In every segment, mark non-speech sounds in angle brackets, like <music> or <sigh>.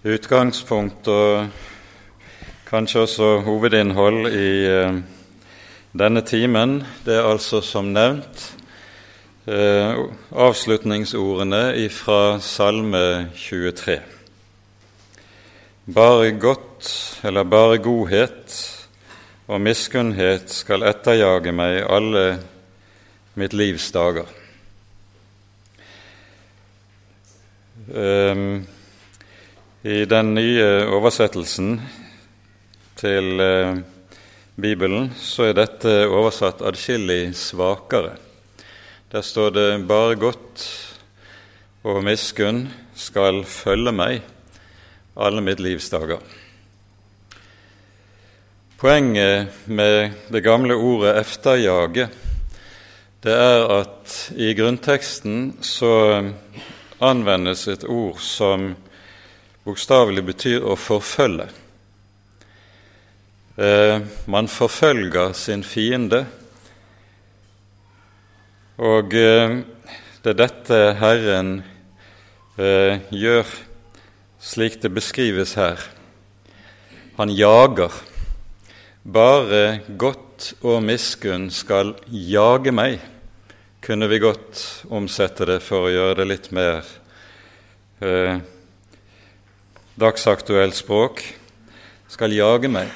Utgangspunkt og kanskje også hovedinnhold i eh, denne timen, det er altså som nevnt eh, avslutningsordene fra Salme 23. Bare godt, eller bare godhet og miskunnhet skal etterjage meg alle mitt livs dager. Um, i den nye oversettelsen til eh, Bibelen så er dette oversatt adskillig svakere. Der står det 'bare godt og miskunn skal følge meg alle mitt livs dager'. Poenget med det gamle ordet 'efterjage' det er at i grunnteksten så anvendes et ord som bokstavelig betyr å forfølge. Eh, man forfølger sin fiende, og eh, det er dette Herren eh, gjør slik det beskrives her. Han jager. Bare godt og miskunn skal jage meg, kunne vi godt omsette det for å gjøre det litt mer eh, dagsaktuelt språk, skal jage meg.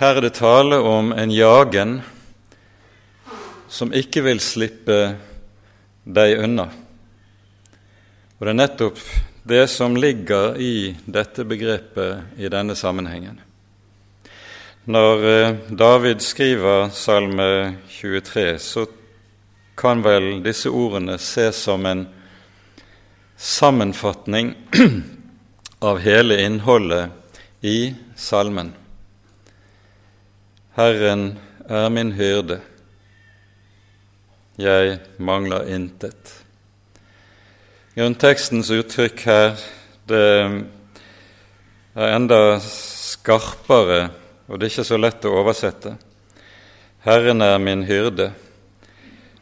Her er det tale om en jagen som ikke vil slippe deg unna. Og det er nettopp det som ligger i dette begrepet i denne sammenhengen. Når eh, David skriver Salme 23, så kan vel disse ordene ses som en sammenfatning av hele innholdet i salmen. Herren er min hyrde, jeg mangler intet. Grunntekstens uttrykk her det er enda skarpere, og det er ikke så lett å oversette. Herren er min hyrde.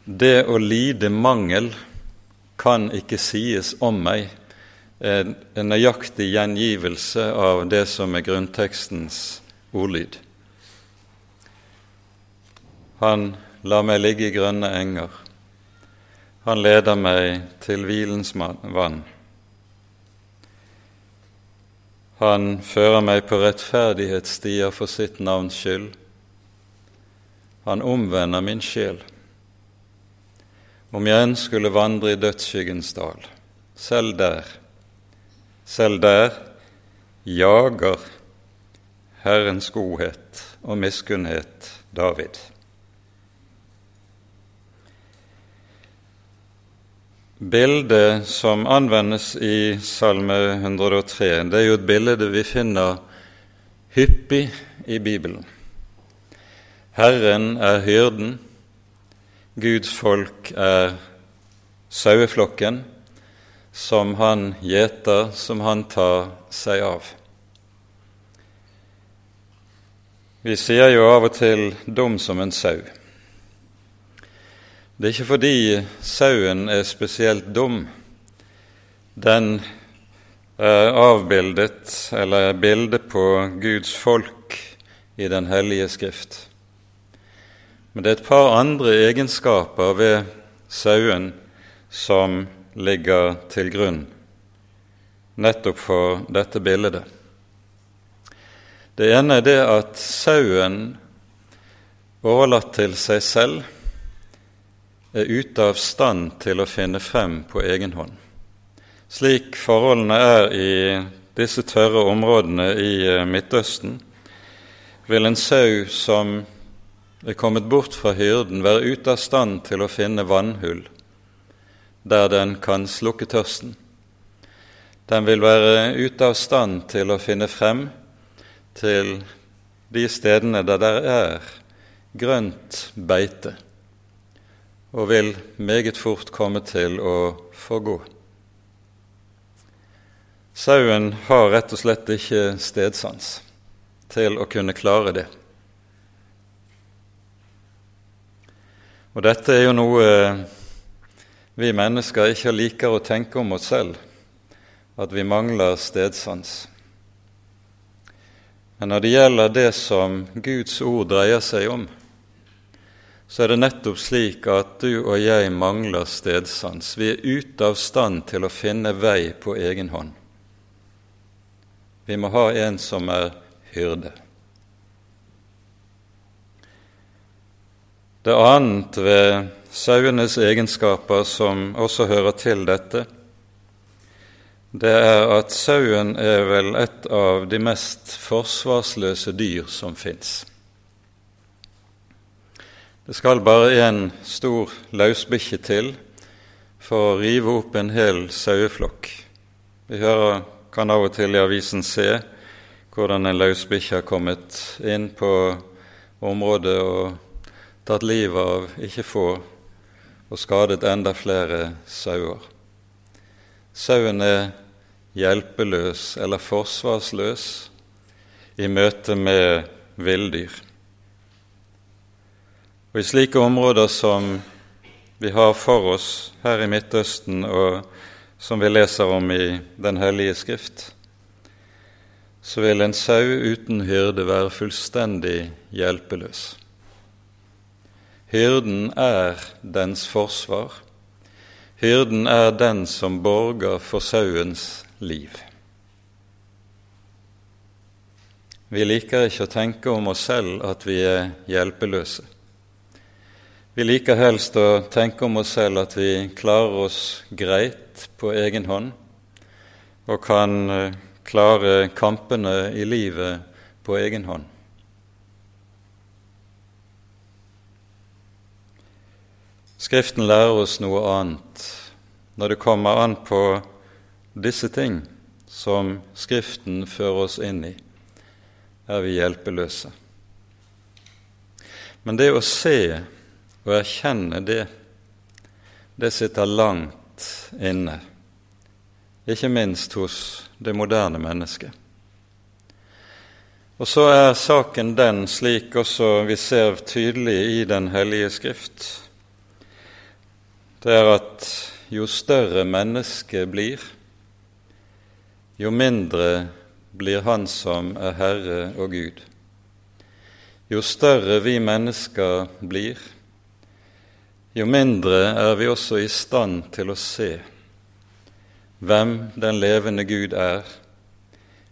Det å lide mangel kan ikke sies om meg en, nøyaktig gjengivelse av det som er grunntekstens ordlyd. Han lar meg ligge i grønne enger. Han leder meg til hvilens vann. Han fører meg på rettferdighetsstier for sitt navns skyld. Han omvender min sjel. Om jeg enn skulle vandre i dødsskyggens dal, selv der selv der jager Herrens godhet og miskunnhet David. Bildet som anvendes i Salme 103, det er jo et bilde vi finner hyppig i Bibelen. Herren er hyrden, Guds folk er saueflokken, som han gjeter, som han tar seg av. Vi sier jo av og til 'dum som en sau'. Det er ikke fordi sauen er spesielt dum. Den er avbildet, eller er bildet på Guds folk i Den hellige skrift. Men det er et par andre egenskaper ved sauen som ligger til grunn nettopp for dette bildet. Det ene er det at sauen, overlatt til seg selv, er ute av stand til å finne frem på egen hånd. Slik forholdene er i disse tørre områdene i eh, Midtøsten, vil en sau som er kommet bort fra hyrden, være ute av stand til å finne vannhull der den kan slukke tørsten. Den vil være ute av stand til å finne frem til de stedene der det er grønt beite, og vil meget fort komme til å forgå. Sauen har rett og slett ikke stedsans til å kunne klare det. Og dette er jo noe vi mennesker ikke liker å tenke om oss selv, at vi mangler stedsans. Men når det gjelder det som Guds ord dreier seg om, så er det nettopp slik at du og jeg mangler stedsans. Vi er ute av stand til å finne vei på egen hånd. Vi må ha en som er hyrde. Det annet ved sauenes egenskaper som også hører til dette, det er at sauen er vel et av de mest forsvarsløse dyr som fins. Det skal bare en stor løsbikkje til for å rive opp en hel saueflokk. Vi hører, kan av og til i avisen se hvordan en løsbikkje har kommet inn på området og tatt livet av ikke få og skadet enda flere sauer. Sauen er hjelpeløs eller forsvarsløs i møte med villdyr. Og i slike områder som vi har for oss her i Midtøsten, og som vi leser om i Den hellige skrift, så vil en sau uten hyrde være fullstendig hjelpeløs. Hyrden er dens forsvar. Hyrden er den som borger for sauens liv. Vi liker ikke å tenke om oss selv at vi er hjelpeløse. Vi liker helst å tenke om oss selv at vi klarer oss greit på egen hånd og kan eh, klare kampene i livet på egen hånd. Skriften lærer oss noe annet når det kommer an på disse ting som Skriften fører oss inn i, er vi hjelpeløse. Men det å se og erkjenne det, det sitter langt inne, ikke minst hos det moderne mennesket. Og så er saken den, slik også vi ser tydelig i Den hellige skrift, det er at jo større mennesket blir, jo mindre blir Han som er Herre og Gud. Jo større vi mennesker blir, jo mindre er vi også i stand til å se hvem den levende Gud er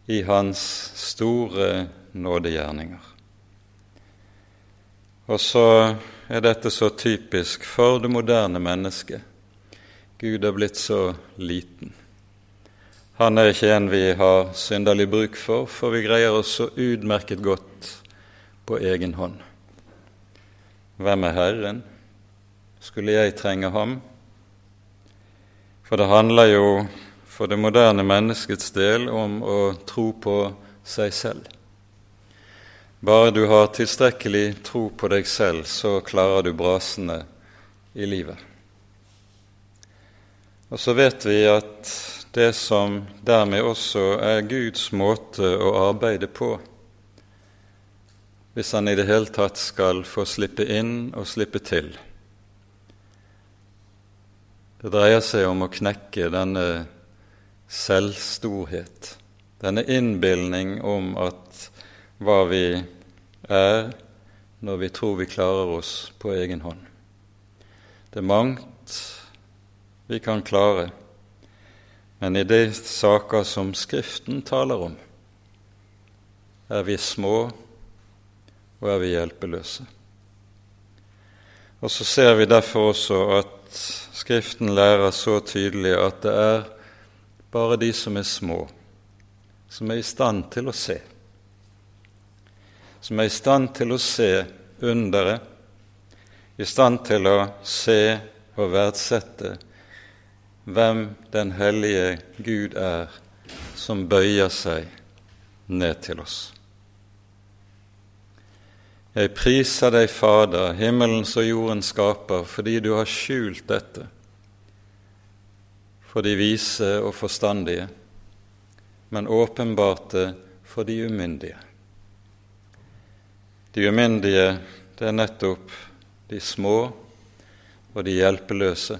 i hans store nådegjerninger. Og så er dette så typisk for det moderne mennesket. Gud er blitt så liten. Han er ikke en vi har synderlig bruk for, for vi greier oss så utmerket godt på egen hånd. Hvem er Herren? skulle jeg trenge ham? For det handler jo for det moderne menneskets del om å tro på seg selv. Bare du har tilstrekkelig tro på deg selv, så klarer du brasene i livet. Og så vet vi at det som dermed også er Guds måte å arbeide på, hvis han i det hele tatt skal få slippe inn og slippe til, det dreier seg om å knekke denne selvstorhet, denne innbilning om at hva vi er når vi tror vi klarer oss på egen hånd. Det er mangt vi kan klare, men i de saker som Skriften taler om, er vi små og er vi hjelpeløse. Og så ser vi derfor også at Skriften lærer så tydelig at det er bare de som er små, som er i stand til å se. Som er i stand til å se underet, i stand til å se og verdsette hvem den hellige Gud er som bøyer seg ned til oss. Jeg priser deg, Fader, himmelens og jordens skaper, fordi du har skjult dette for de vise og forstandige, men åpenbart for de umyndige. De umyndige, det er nettopp de små og de hjelpeløse,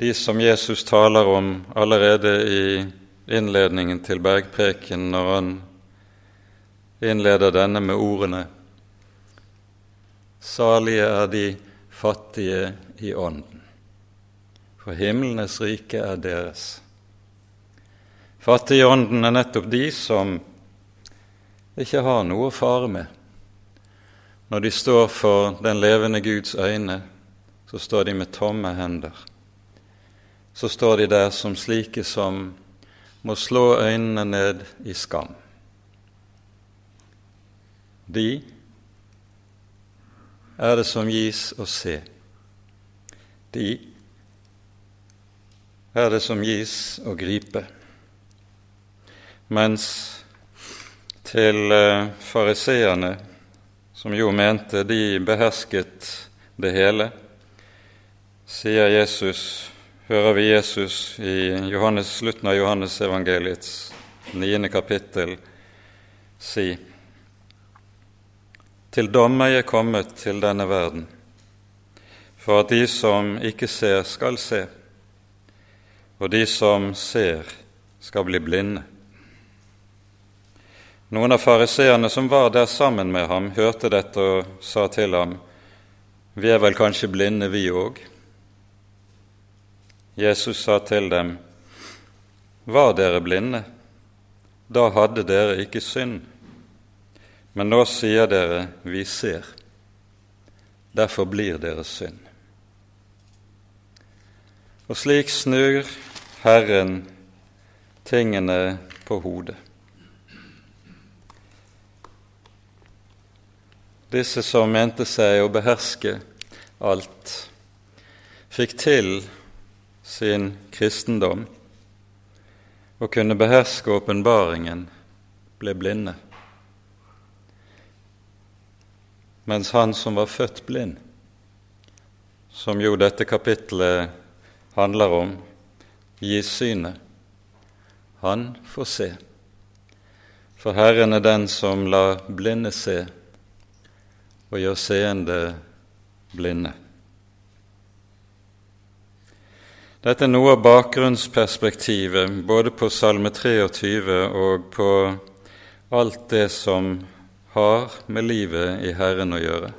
de som Jesus taler om allerede i innledningen til bergpreken når han innleder denne med ordene Salige er de fattige i ånden, for himlenes rike er deres. Fattige i ånden er nettopp de som ikke har noe å fare med. Når de står for den levende Guds øyne, så står de med tomme hender. Så står de der som slike som må slå øynene ned i skam. De er det som gis å se. De er det som gis å gripe. Mens til eh, fariseerne, som jo mente de behersket det hele, sier Jesus, hører vi Jesus i Johannes, slutten av Johannes evangeliets niende kapittel si Til dom er jeg kommet til denne verden, for at de som ikke ser, skal se, og de som ser, skal bli blinde. Noen av fariseerne som var der sammen med ham, hørte dette og sa til ham, Vi er vel kanskje blinde, vi òg? Jesus sa til dem, Var dere blinde? Da hadde dere ikke synd. Men nå sier dere, Vi ser. Derfor blir deres synd. Og slik snur Herren tingene på hodet. Disse som mente seg å beherske alt, fikk til sin kristendom og kunne beherske åpenbaringen, ble blinde. Mens han som var født blind, som jo dette kapitlet handler om, gis synet, han får se. For Herren er den som lar blinde se og gjør seende blinde. Dette er noe av bakgrunnsperspektivet både på Salme 23 og på alt det som har med livet i Herren å gjøre.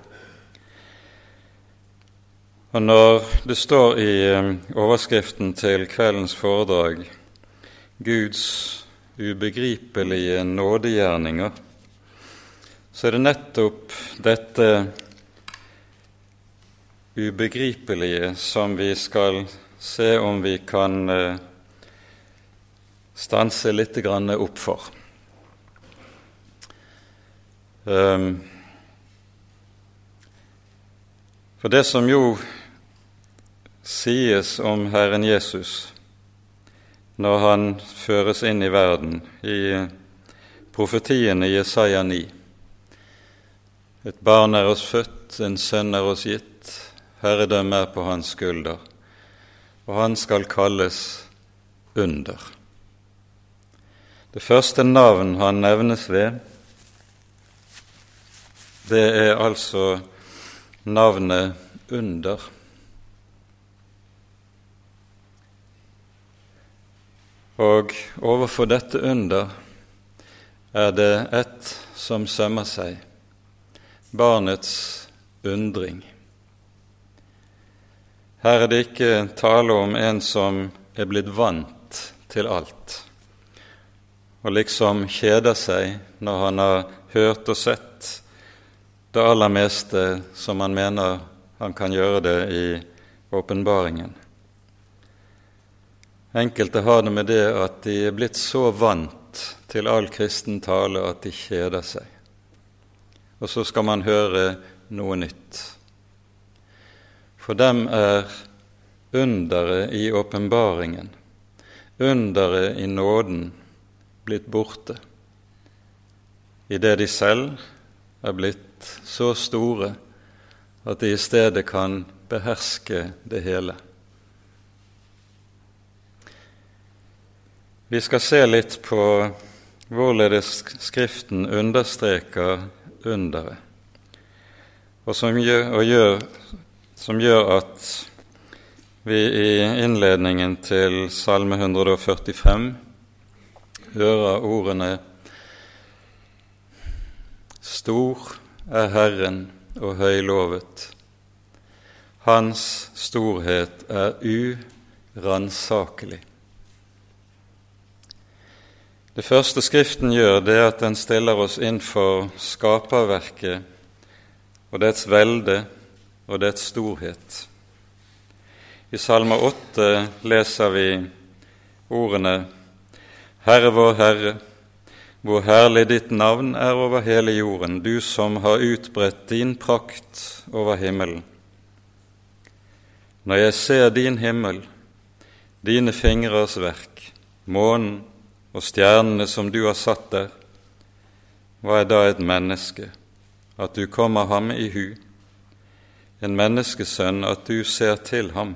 Og Når det står i eh, overskriften til kveldens foredrag 'Guds ubegripelige nådegjerninger', så er det nettopp dette ubegripelige som vi skal se om vi kan eh, stanse litt opp for. Um, for det som jo sies om Herren Jesus når han føres inn i verden, i profetiene i Jesaja 9 et barn er oss født, en sønn er oss gitt, herredømme er på hans skulder, og han skal kalles Under. Det første navn han nevnes ved, det er altså navnet Under. Og overfor dette under er det ett som sømmer seg barnets undring. Her er det ikke tale om en som er blitt vant til alt, og liksom kjeder seg når han har hørt og sett det aller meste som han mener han kan gjøre det i åpenbaringen. Enkelte har det med det at de er blitt så vant til all kristen tale at de kjeder seg og så skal man høre noe nytt. For dem er underet i åpenbaringen, underet i nåden, blitt borte, idet de selv er blitt så store at de i stedet kan beherske det hele. Vi skal se litt på hvorledes Skriften understreker underet, og som gjør, og gjør, som gjør at vi i innledningen til Salme 145 hører ordene Stor er Herren og høylovet. Hans storhet er uransakelig. Det første Skriften gjør, det er at den stiller oss inn for skaperverket og dets velde og dets storhet. I Salme 8 leser vi ordene Herre vår Herre, hvor herlig ditt navn er over hele jorden, du som har utbredt din prakt over himmelen. Når jeg ser din himmel, dine fingres verk, månen og stjernene som du har satt der, hva er da et menneske, at du kommer ham i hu, en menneskesønn, at du ser til ham?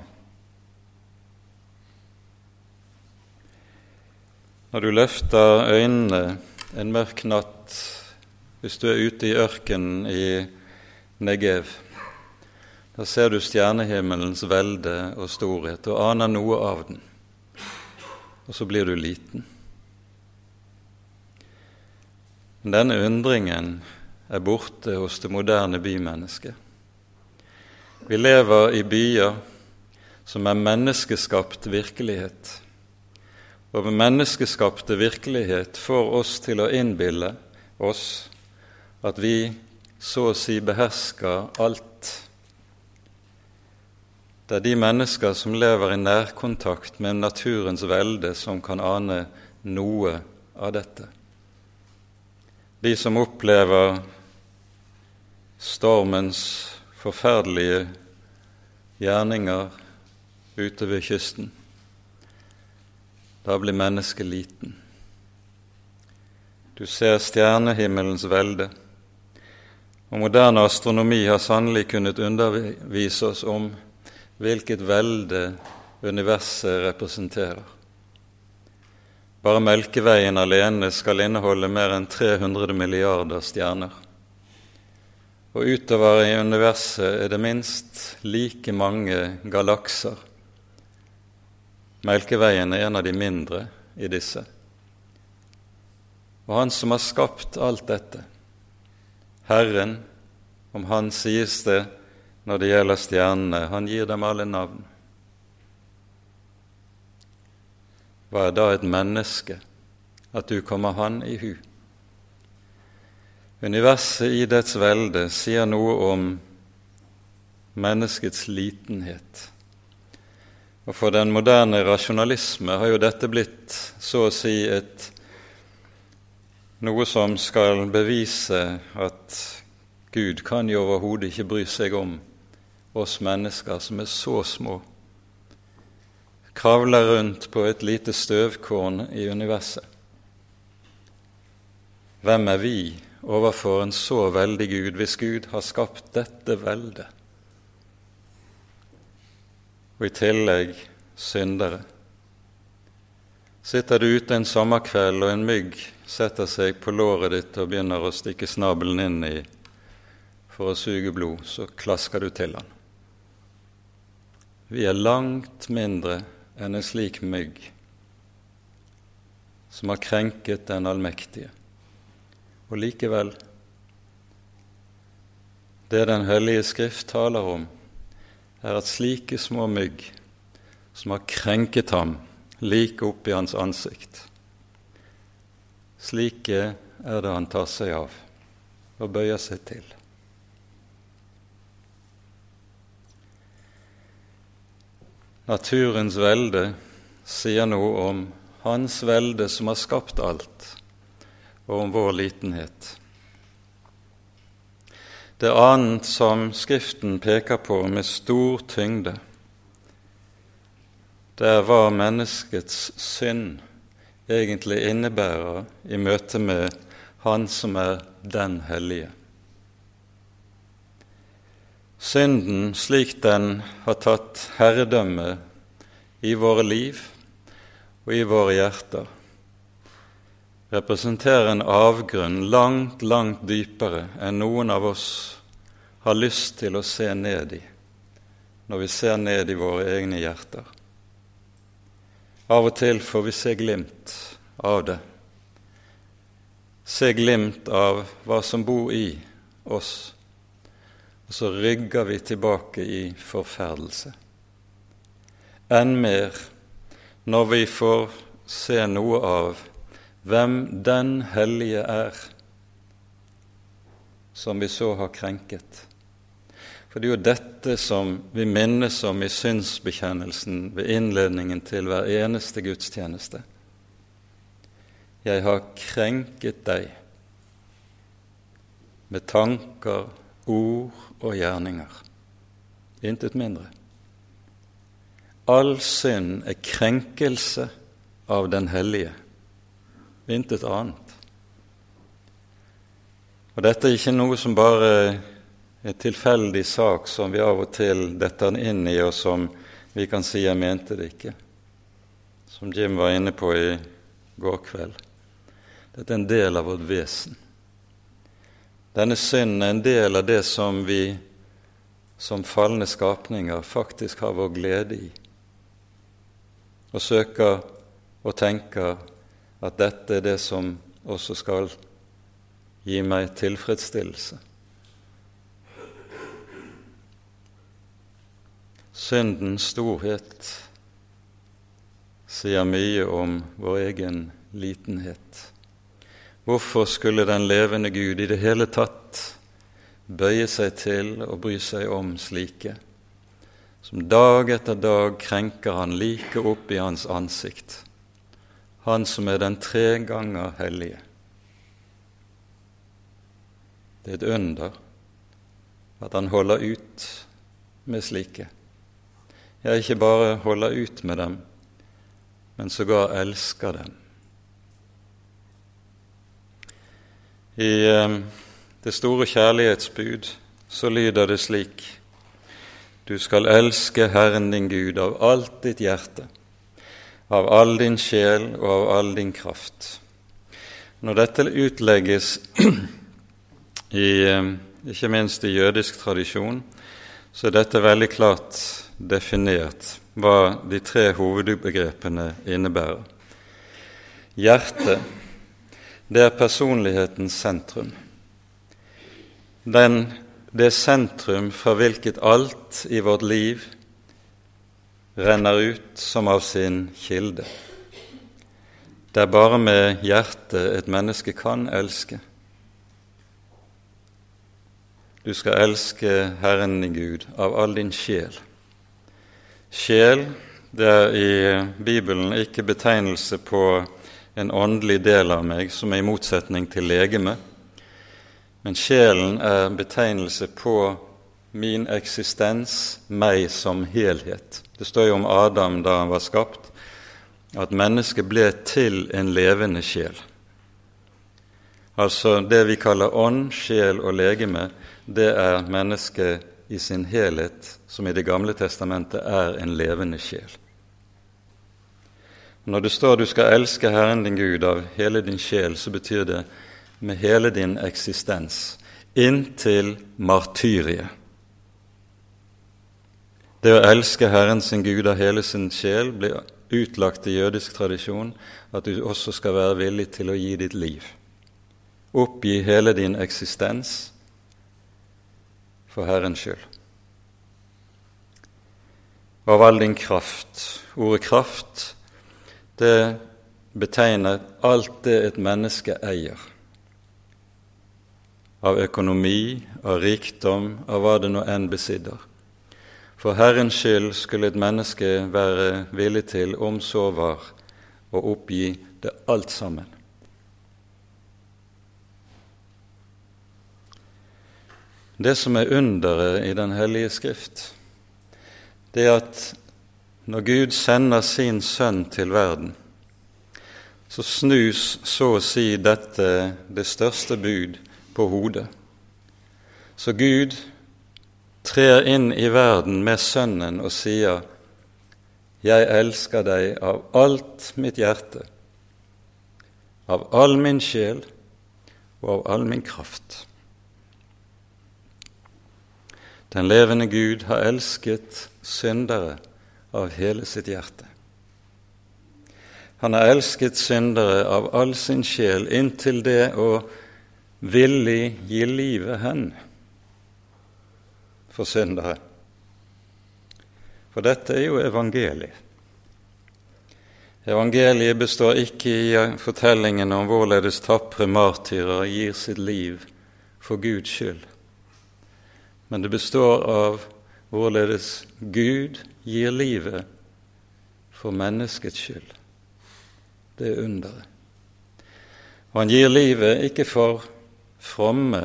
Når du løfter øynene en mørk natt, hvis du er ute i ørkenen i Negev, da ser du stjernehimmelens velde og storhet og aner noe av den, og så blir du liten. Men denne undringen er borte hos det moderne bymennesket. Vi lever i byer som er menneskeskapt virkelighet. Og menneskeskapte virkelighet får oss til å innbille oss at vi så å si behersker alt. Det er de mennesker som lever i nærkontakt med naturens velde, som kan ane noe av dette de som opplever stormens forferdelige gjerninger ute ved kysten. Da blir mennesket liten. Du ser stjernehimmelens velde. Og moderne astronomi har sannelig kunnet undervise oss om hvilket velde universet representerer. Bare Melkeveien alene skal inneholde mer enn 300 milliarder stjerner. Og utover i universet er det minst like mange galakser. Melkeveien er en av de mindre i disse. Og Han som har skapt alt dette, Herren, om Han sies det når det gjelder stjernene, han gir dem alle navn. Hva er da et menneske, at du kommer han i hu? Universet i dets velde sier noe om menneskets litenhet. Og For den moderne rasjonalisme har jo dette blitt så å si et noe som skal bevise at Gud kan jo overhodet ikke bry seg om oss mennesker som er så små kravler rundt på et lite støvkorn i universet. Hvem er vi overfor en så veldig Gud, hvis Gud har skapt dette veldet? Og i tillegg syndere. Sitter du ute en sommerkveld og en mygg setter seg på låret ditt og begynner å stikke snabelen inn i for å suge blod, så klasker du til han. Vi er langt mindre enn en slik mygg som har krenket den allmektige. Og likevel det Den hellige Skrift taler om, er at slike små mygg som har krenket ham like opp i hans ansikt, slike er det han tar seg av og bøyer seg til. Naturens velde sier noe om Hans velde som har skapt alt, og om vår litenhet. Det annet som Skriften peker på med stor tyngde, det er hva menneskets synd egentlig innebærer i møte med Han som er den hellige. Synden slik den har tatt herredømme i våre liv og i våre hjerter, representerer en avgrunn langt, langt dypere enn noen av oss har lyst til å se ned i når vi ser ned i våre egne hjerter. Av og til får vi se glimt av det se glimt av hva som bor i oss, og så rygger vi tilbake i forferdelse. Enn mer når vi får se noe av hvem den hellige er som vi så har krenket. For det er jo dette som vi minnes om i synsbekjennelsen ved innledningen til hver eneste gudstjeneste. Jeg har krenket deg med tanker, ord og gjerninger. Intet mindre. All synd er krenkelse av Den hellige, intet annet. Og dette er ikke noe som bare en tilfeldig sak som vi av og til detter inn i, og som vi kan si 'jeg mente det ikke', som Jim var inne på i går kveld. Dette er en del av vårt vesen. Denne synden er en del av det som vi som falne skapninger faktisk har vår glede i, og søker og tenker at dette er det som også skal gi meg tilfredsstillelse. Syndens storhet sier mye om vår egen litenhet. Hvorfor skulle den levende Gud i det hele tatt bøye seg til og bry seg om slike, som dag etter dag krenker han like opp i hans ansikt, han som er den tre ganger hellige? Det er et under at han holder ut med slike jeg ikke bare holder ut med dem, men sågar elsker dem. I eh, det store kjærlighetsbud så lyder det slik Du skal elske Herren din Gud av alt ditt hjerte, av all din sjel og av all din kraft. Når dette utlegges <clears throat> i, eh, ikke minst i jødisk tradisjon, så er dette veldig klart definert hva de tre hovedbegrepene innebærer. Hjertet, det er personlighetens sentrum. Den, det sentrum fra hvilket alt i vårt liv renner ut som av sin kilde. Det er bare med hjertet et menneske kan elske. Du skal elske Herren din Gud av all din sjel Sjel det er i Bibelen ikke betegnelse på en åndelig del av meg som er i motsetning til legeme, men sjelen er betegnelse på min eksistens, meg som helhet. Det står jo om Adam da han var skapt, at mennesket ble til en levende sjel. Altså det vi kaller ånd, sjel og legeme, det er mennesket i sin helhet, som i Det gamle testamentet er en levende sjel. Når det står du skal elske Herren din Gud av hele din sjel, så betyr det med hele din eksistens, inntil martyriet. Det å elske Herren sin Gud av hele sin sjel blir utlagt i jødisk tradisjon at du også skal være villig til å gi ditt liv. Oppgi hele din eksistens for Herrens skyld. Av all din kraft. Ordet kraft, det betegner alt det et menneske eier. Av økonomi, av rikdom, av hva det nå enn besidder. For Herrens skyld skulle et menneske være villig til, om så var, å oppgi det alt sammen. Det som er underet i Den hellige skrift, det er at når Gud sender sin sønn til verden, så snus så å si dette det største bud på hodet. Så Gud trer inn i verden med Sønnen og sier, 'Jeg elsker deg av alt mitt hjerte, av all min sjel og av all min kraft'. Den levende Gud har elsket syndere av hele sitt hjerte. Han har elsket syndere av all sin sjel inntil det å villig gi livet hen for syndere. For dette er jo evangeliet. Evangeliet består ikke i fortellingen om hvorledes tapre martyrer gir sitt liv for Guds skyld, men det består av hvorledes Gud gir livet for menneskets skyld. Det er underet. Og han gir livet ikke for fromme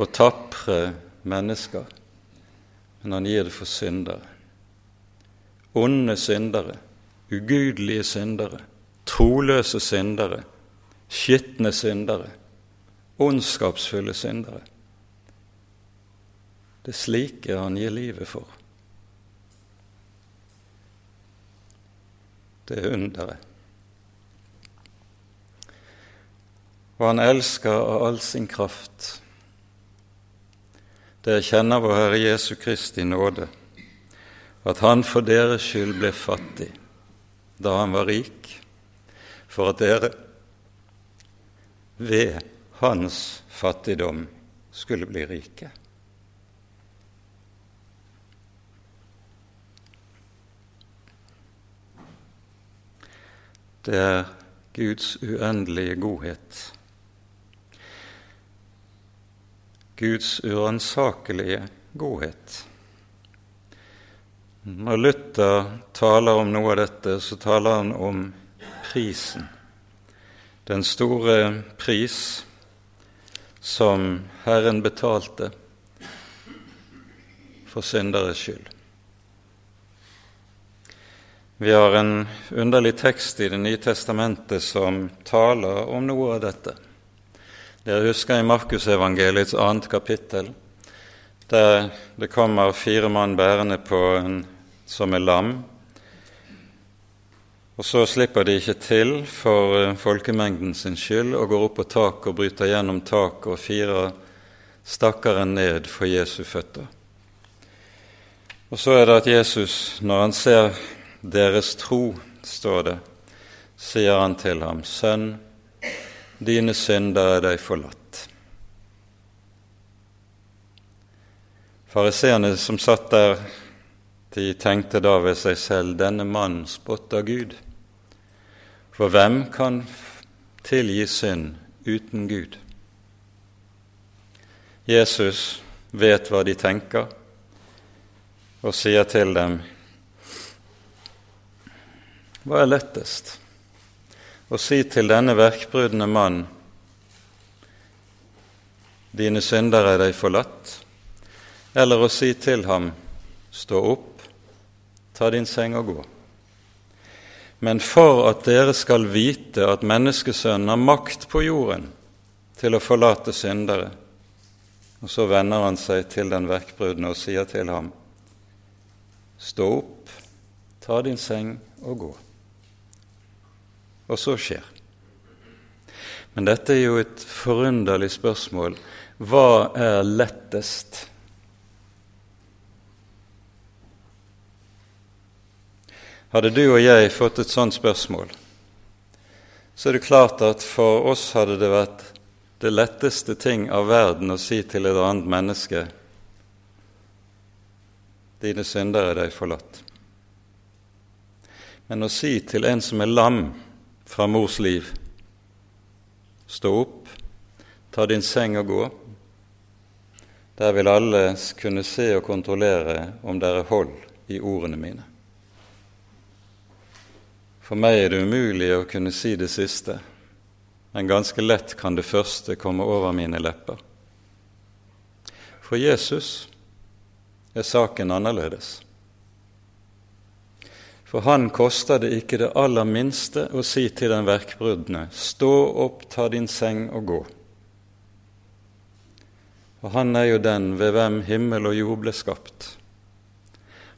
og tapre mennesker, men han gir det for syndere. Onde syndere, ugudelige syndere, troløse syndere, skitne syndere, ondskapsfulle syndere. Det er slike han gir livet for. Det er underet. Og han elsker av all sin kraft. Dere kjenner vår Herre Jesu Kristi nåde, at han for deres skyld ble fattig da han var rik, for at dere ved hans fattigdom skulle bli rike. Det er Guds uendelige godhet, Guds uransakelige godhet. Når Luther taler om noe av dette, så taler han om prisen. Den store pris som Herren betalte for synderes skyld. Vi har en underlig tekst i Det nye testamentet som taler om noe av dette. Dere husker i Markusevangeliets annet kapittel, der det kommer fire mann bærende på en som er lam. Og så slipper de ikke til for eh, folkemengden sin skyld og går opp på taket og bryter gjennom taket og firer stakkaren ned for Jesu føtter. Og så er det at Jesus, når han ser deres tro, står det, sier han til ham, Sønn, dine synder er deg forlatt. Fariseerne som satt der de tenkte da ved seg selv denne mannen spotter Gud. For hvem kan tilgi synd uten Gud? Jesus vet hva de tenker, og sier til dem Hva er lettest? Å si til denne verkbrudne mann Dine synder er deg forlatt, eller å si til ham Stå opp, ta din seng og gå. Men for at dere skal vite at menneskesønnen har makt på jorden til å forlate syndere. Og så vender han seg til den verkbrudne og sier til ham, Stå opp, ta din seng og gå. Og så skjer. Men dette er jo et forunderlig spørsmål. Hva er lettest? Hadde du og jeg fått et sånt spørsmål, så er det klart at for oss hadde det vært det letteste ting av verden å si til et annet menneske Dine synder er deg forlatt. Men å si til en som er lam fra mors liv Stå opp, ta din seng og gå. Der vil alle kunne se og kontrollere om det er hold i ordene mine. For meg er det umulig å kunne si det siste, men ganske lett kan det første komme over mine lepper. For Jesus er saken annerledes. For han koster det ikke det aller minste å si til den verkbrudne, stå opp, ta din seng og gå. Og han er jo den ved hvem himmel og jord ble skapt.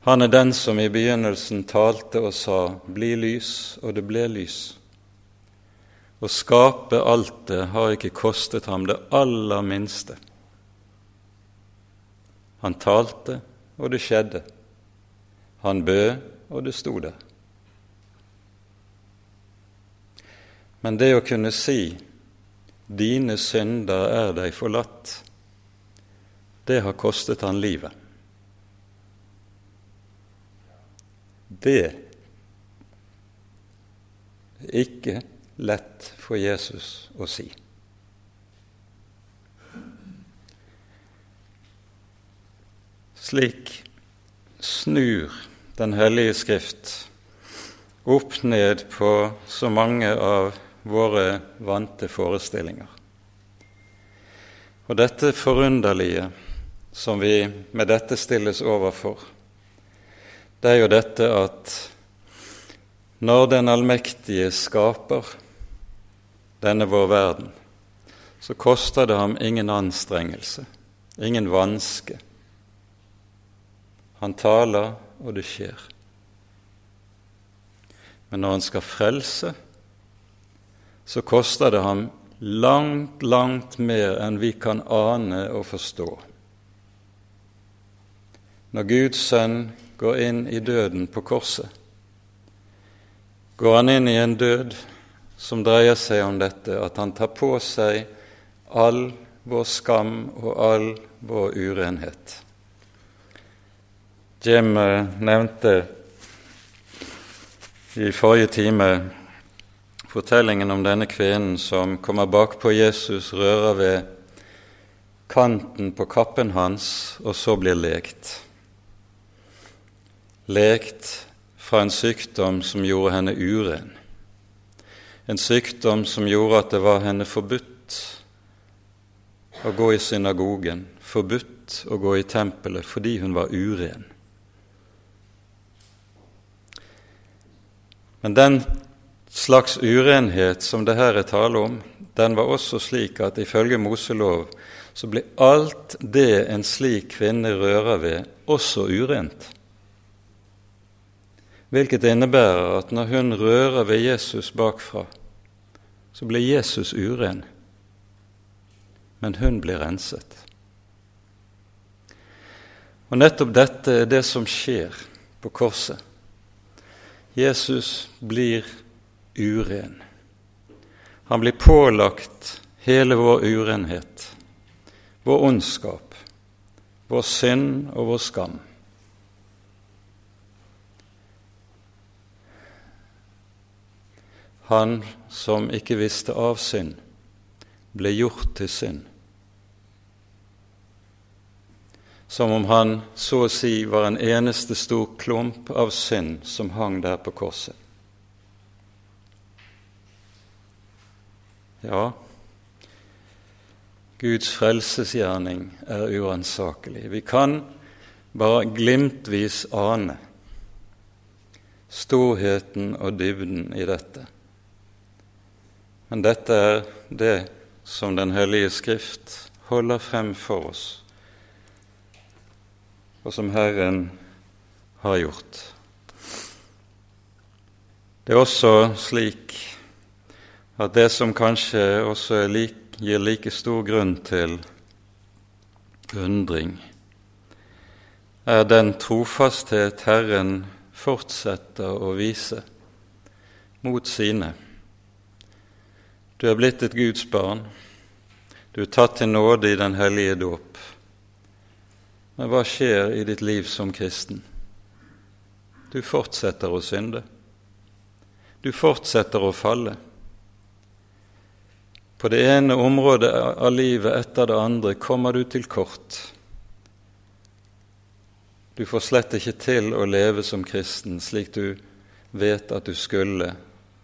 Han er den som i begynnelsen talte og sa 'bli lys', og det ble lys. Å skape alt det har ikke kostet ham det aller minste. Han talte, og det skjedde. Han bød, og det sto der. Men det å kunne si 'dine synder er deg forlatt', det har kostet han livet. Det er ikke lett for Jesus å si. Slik snur Den hellige Skrift opp ned på så mange av våre vante forestillinger. Og dette forunderlige som vi med dette stilles overfor, det er jo dette at når den allmektige skaper denne vår verden, så koster det ham ingen anstrengelse, ingen vanske. Han taler, og det skjer. Men når han skal frelse, så koster det ham langt, langt mer enn vi kan ane og forstå. Når Guds sønn går inn i døden på korset, går han inn i en død som dreier seg om dette, at han tar på seg all vår skam og all vår urenhet. Jim eh, nevnte i forrige time fortellingen om denne kvinnen som kommer bakpå Jesus, rører ved kanten på kappen hans og så blir lekt. Lekt fra en sykdom som gjorde henne uren. En sykdom som gjorde at det var henne forbudt å gå i synagogen, forbudt å gå i tempelet fordi hun var uren. Men den slags urenhet som det her er tale om, den var også slik at ifølge Moselov så blir alt det en slik kvinne rører ved, også urent. Hvilket innebærer at når hun rører ved Jesus bakfra, så blir Jesus uren, men hun blir renset. Og nettopp dette er det som skjer på korset. Jesus blir uren. Han blir pålagt hele vår urenhet, vår ondskap, vår synd og vår skam. Han som ikke visste av synd, ble gjort til synd. Som om han så å si var en eneste stor klump av synd som hang der på korset. Ja, Guds frelsesgjerning er uransakelig. Vi kan bare glimtvis ane storheten og dybden i dette. Men dette er det som Den hellige Skrift holder frem for oss, og som Herren har gjort. Det er også slik at det som kanskje også like, gir like stor grunn til undring, er den trofasthet Herren fortsetter å vise mot sine. Du er blitt et Guds barn, du er tatt til nåde i den hellige dåp. Men hva skjer i ditt liv som kristen? Du fortsetter å synde. Du fortsetter å falle. På det ene området av livet etter det andre kommer du til kort. Du får slett ikke til å leve som kristen slik du vet at du skulle,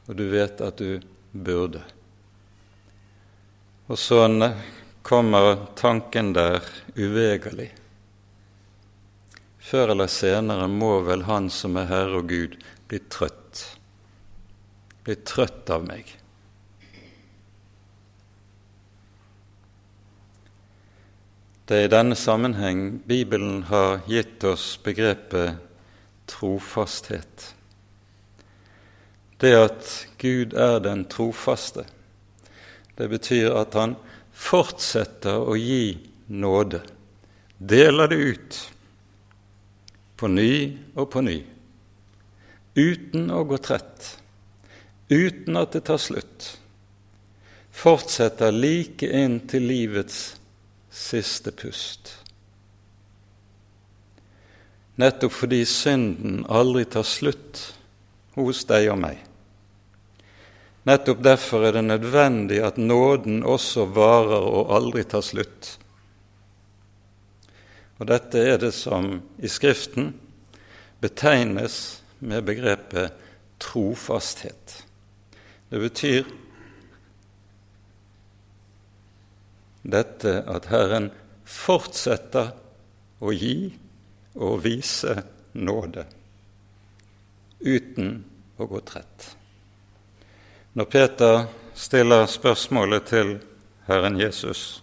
og du vet at du burde. Og sånn kommer tanken der uvegerlig. Før eller senere må vel Han som er Herre og Gud, bli trøtt. Bli trøtt av meg. Det er i denne sammenheng Bibelen har gitt oss begrepet trofasthet. Det at Gud er den trofaste, det betyr at han fortsetter å gi nåde, deler det ut på ny og på ny, uten å gå trett, uten at det tar slutt, fortsetter like inn til livets siste pust. Nettopp fordi synden aldri tar slutt hos deg og meg. Nettopp derfor er det nødvendig at nåden også varer og aldri tar slutt. Og dette er det som i Skriften betegnes med begrepet trofasthet. Det betyr dette at Herren fortsetter å gi og vise nåde uten å gå trett. Når Peter stiller spørsmålet til Herren Jesus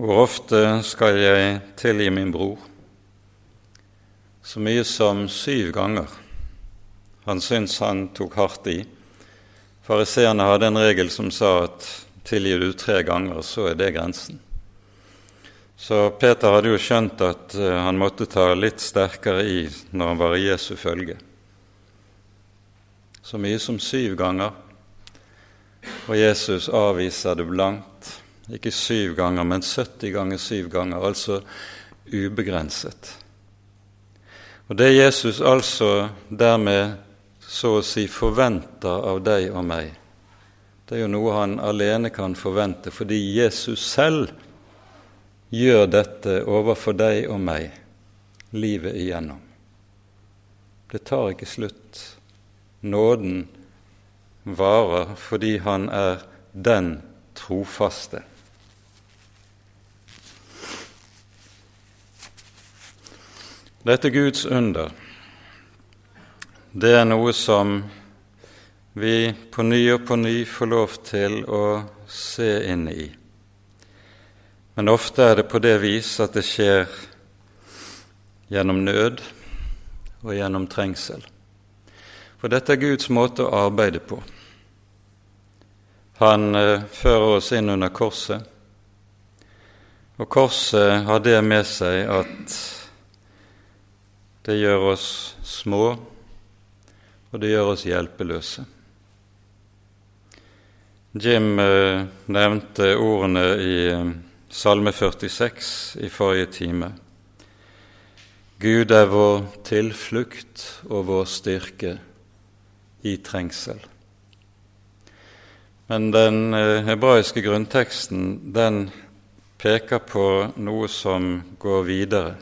hvor ofte skal jeg tilgi min bror? Så mye som syv ganger. Han syntes han tok hardt i. Fariseerne hadde en regel som sa at tilgir du tre ganger, så er det grensen. Så Peter hadde jo skjønt at eh, han måtte ta litt sterkere i når han var i Jesu følge så mye som syv ganger. Og Jesus avviser det blankt. Ikke syv ganger, men 70 ganger syv ganger, altså ubegrenset. Og Det Jesus altså dermed så å si forventer av deg og meg, det er jo noe han alene kan forvente, fordi Jesus selv gjør dette overfor deg og meg livet igjennom. Det tar ikke slutt. Nåden varer fordi han er den trofaste. Dette Guds under, det er noe som vi på ny og på ny får lov til å se inn i. Men ofte er det på det vis at det skjer gjennom nød og gjennom trengsel. For dette er Guds måte å arbeide på. Han eh, fører oss inn under korset, og korset har det med seg at det gjør oss små, og det gjør oss hjelpeløse. Jim eh, nevnte ordene i eh, Salme 46 i forrige time. Gud er vår tilflukt og vår styrke i trengsel. Men den eh, hebraiske grunnteksten den peker på noe som går videre.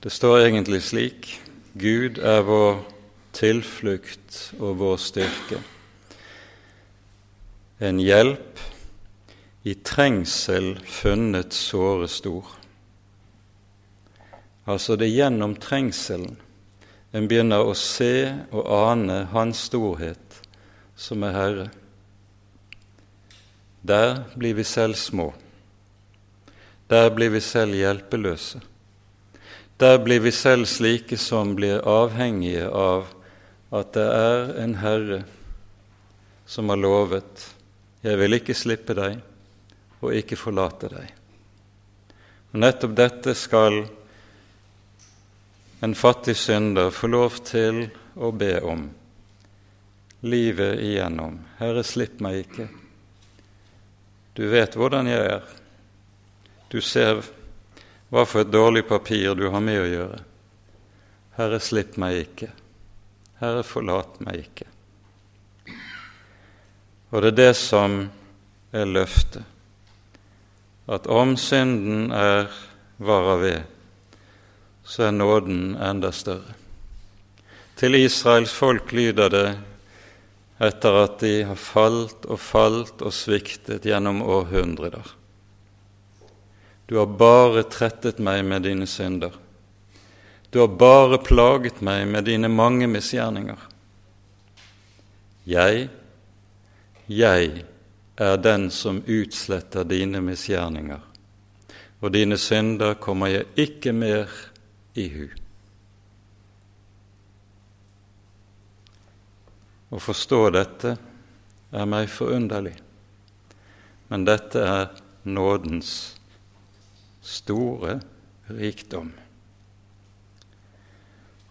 Det står egentlig slik Gud er vår tilflukt og vår styrke. En hjelp i trengsel funnet såre stor. Altså det er gjennom trengselen en begynner å se og ane Hans storhet som er Herre. Der blir vi selv små. Der blir vi selv hjelpeløse. Der blir vi selv slike som blir avhengige av at det er en Herre som har lovet 'Jeg vil ikke slippe deg og ikke forlate deg'. Og Nettopp dette skal en fattig synder få lov til å be om livet igjennom. Herre, slipp meg ikke. Du vet hvordan jeg er. Du ser hva for et dårlig papir du har med å gjøre. Herre, slipp meg ikke. Herre, forlat meg ikke. Og det er det som er løftet, at om synden er vara ved, så er nåden enda større. Til Israels folk lyder det etter at de har falt og falt og sviktet gjennom århundrer. Du har bare trettet meg med dine synder. Du har bare plaget meg med dine mange misgjerninger. Jeg, jeg er den som utsletter dine misgjerninger, og dine synder kommer jeg ikke mer i hu. Å forstå dette er meg forunderlig, men dette er nådens store rikdom.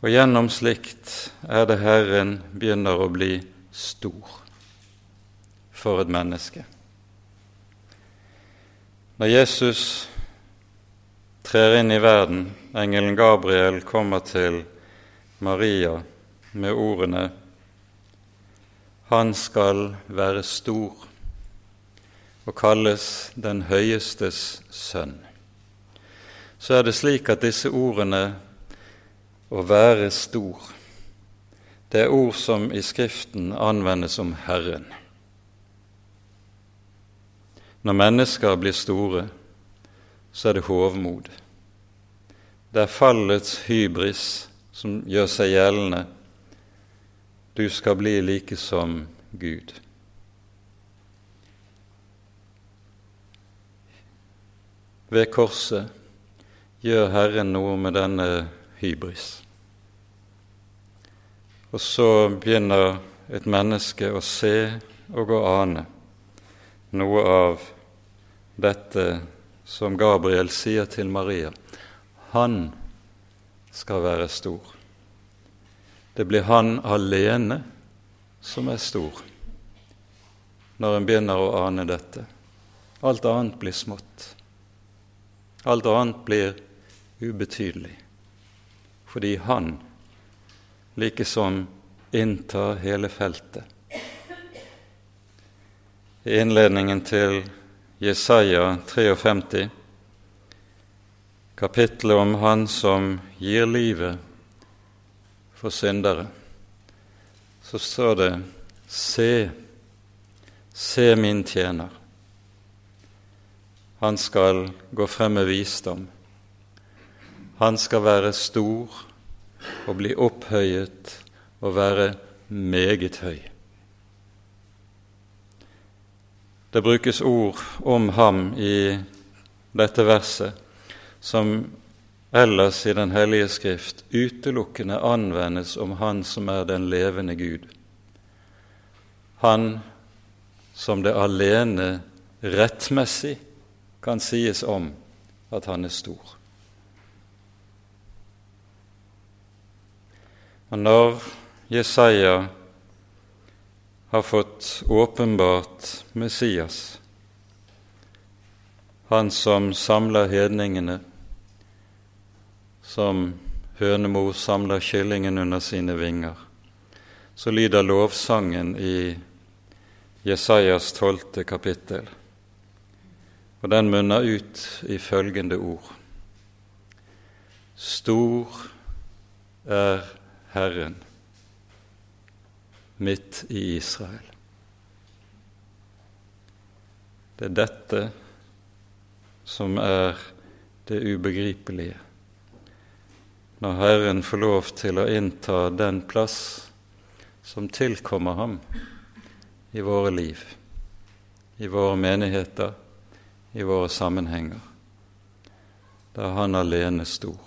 Og gjennom slikt er det Herren begynner å bli stor. for et menneske. Når Jesus trer inn i verden, engelen Gabriel kommer til Maria med ordene 'Han skal være stor' og kalles den høyestes sønn. Så er det slik at disse ordene 'å være stor' det er ord som i Skriften anvendes om Herren. Når mennesker blir store, så er det hovmod. Det er fallets hybris som gjør seg gjeldende. Du skal bli like som Gud. Ved korset gjør Herren noe med denne hybris. Og så begynner et menneske å se og å ane noe av dette som Gabriel sier til Maria. Han skal være stor. Det blir han alene som er stor, når en begynner å ane dette. Alt annet blir smått. Alt annet blir ubetydelig, fordi han likesom inntar hele feltet. I innledningen til Jesaja 53, kapittelet om Han som gir livet for syndere, så står det Se, se min tjener. Han skal gå frem med visdom. Han skal være stor og bli opphøyet og være meget høy. Det brukes ord om ham i dette verset som ellers i Den hellige skrift utelukkende anvendes om Han som er den levende Gud. Han som det alene rettmessig kan sies om at han er stor. Og når Jesaja har fått åpenbart Messias, han som samler hedningene, som hønemor samler kyllingen under sine vinger, så lyder lovsangen i Jesajas tolvte kapittel, og den munner ut i følgende ord. Stor er Herren midt i Israel. Det er dette som er det ubegripelige. Når Herren får lov til å innta den plass som tilkommer ham i våre liv, i våre menigheter, i våre sammenhenger. Da er han alene stor.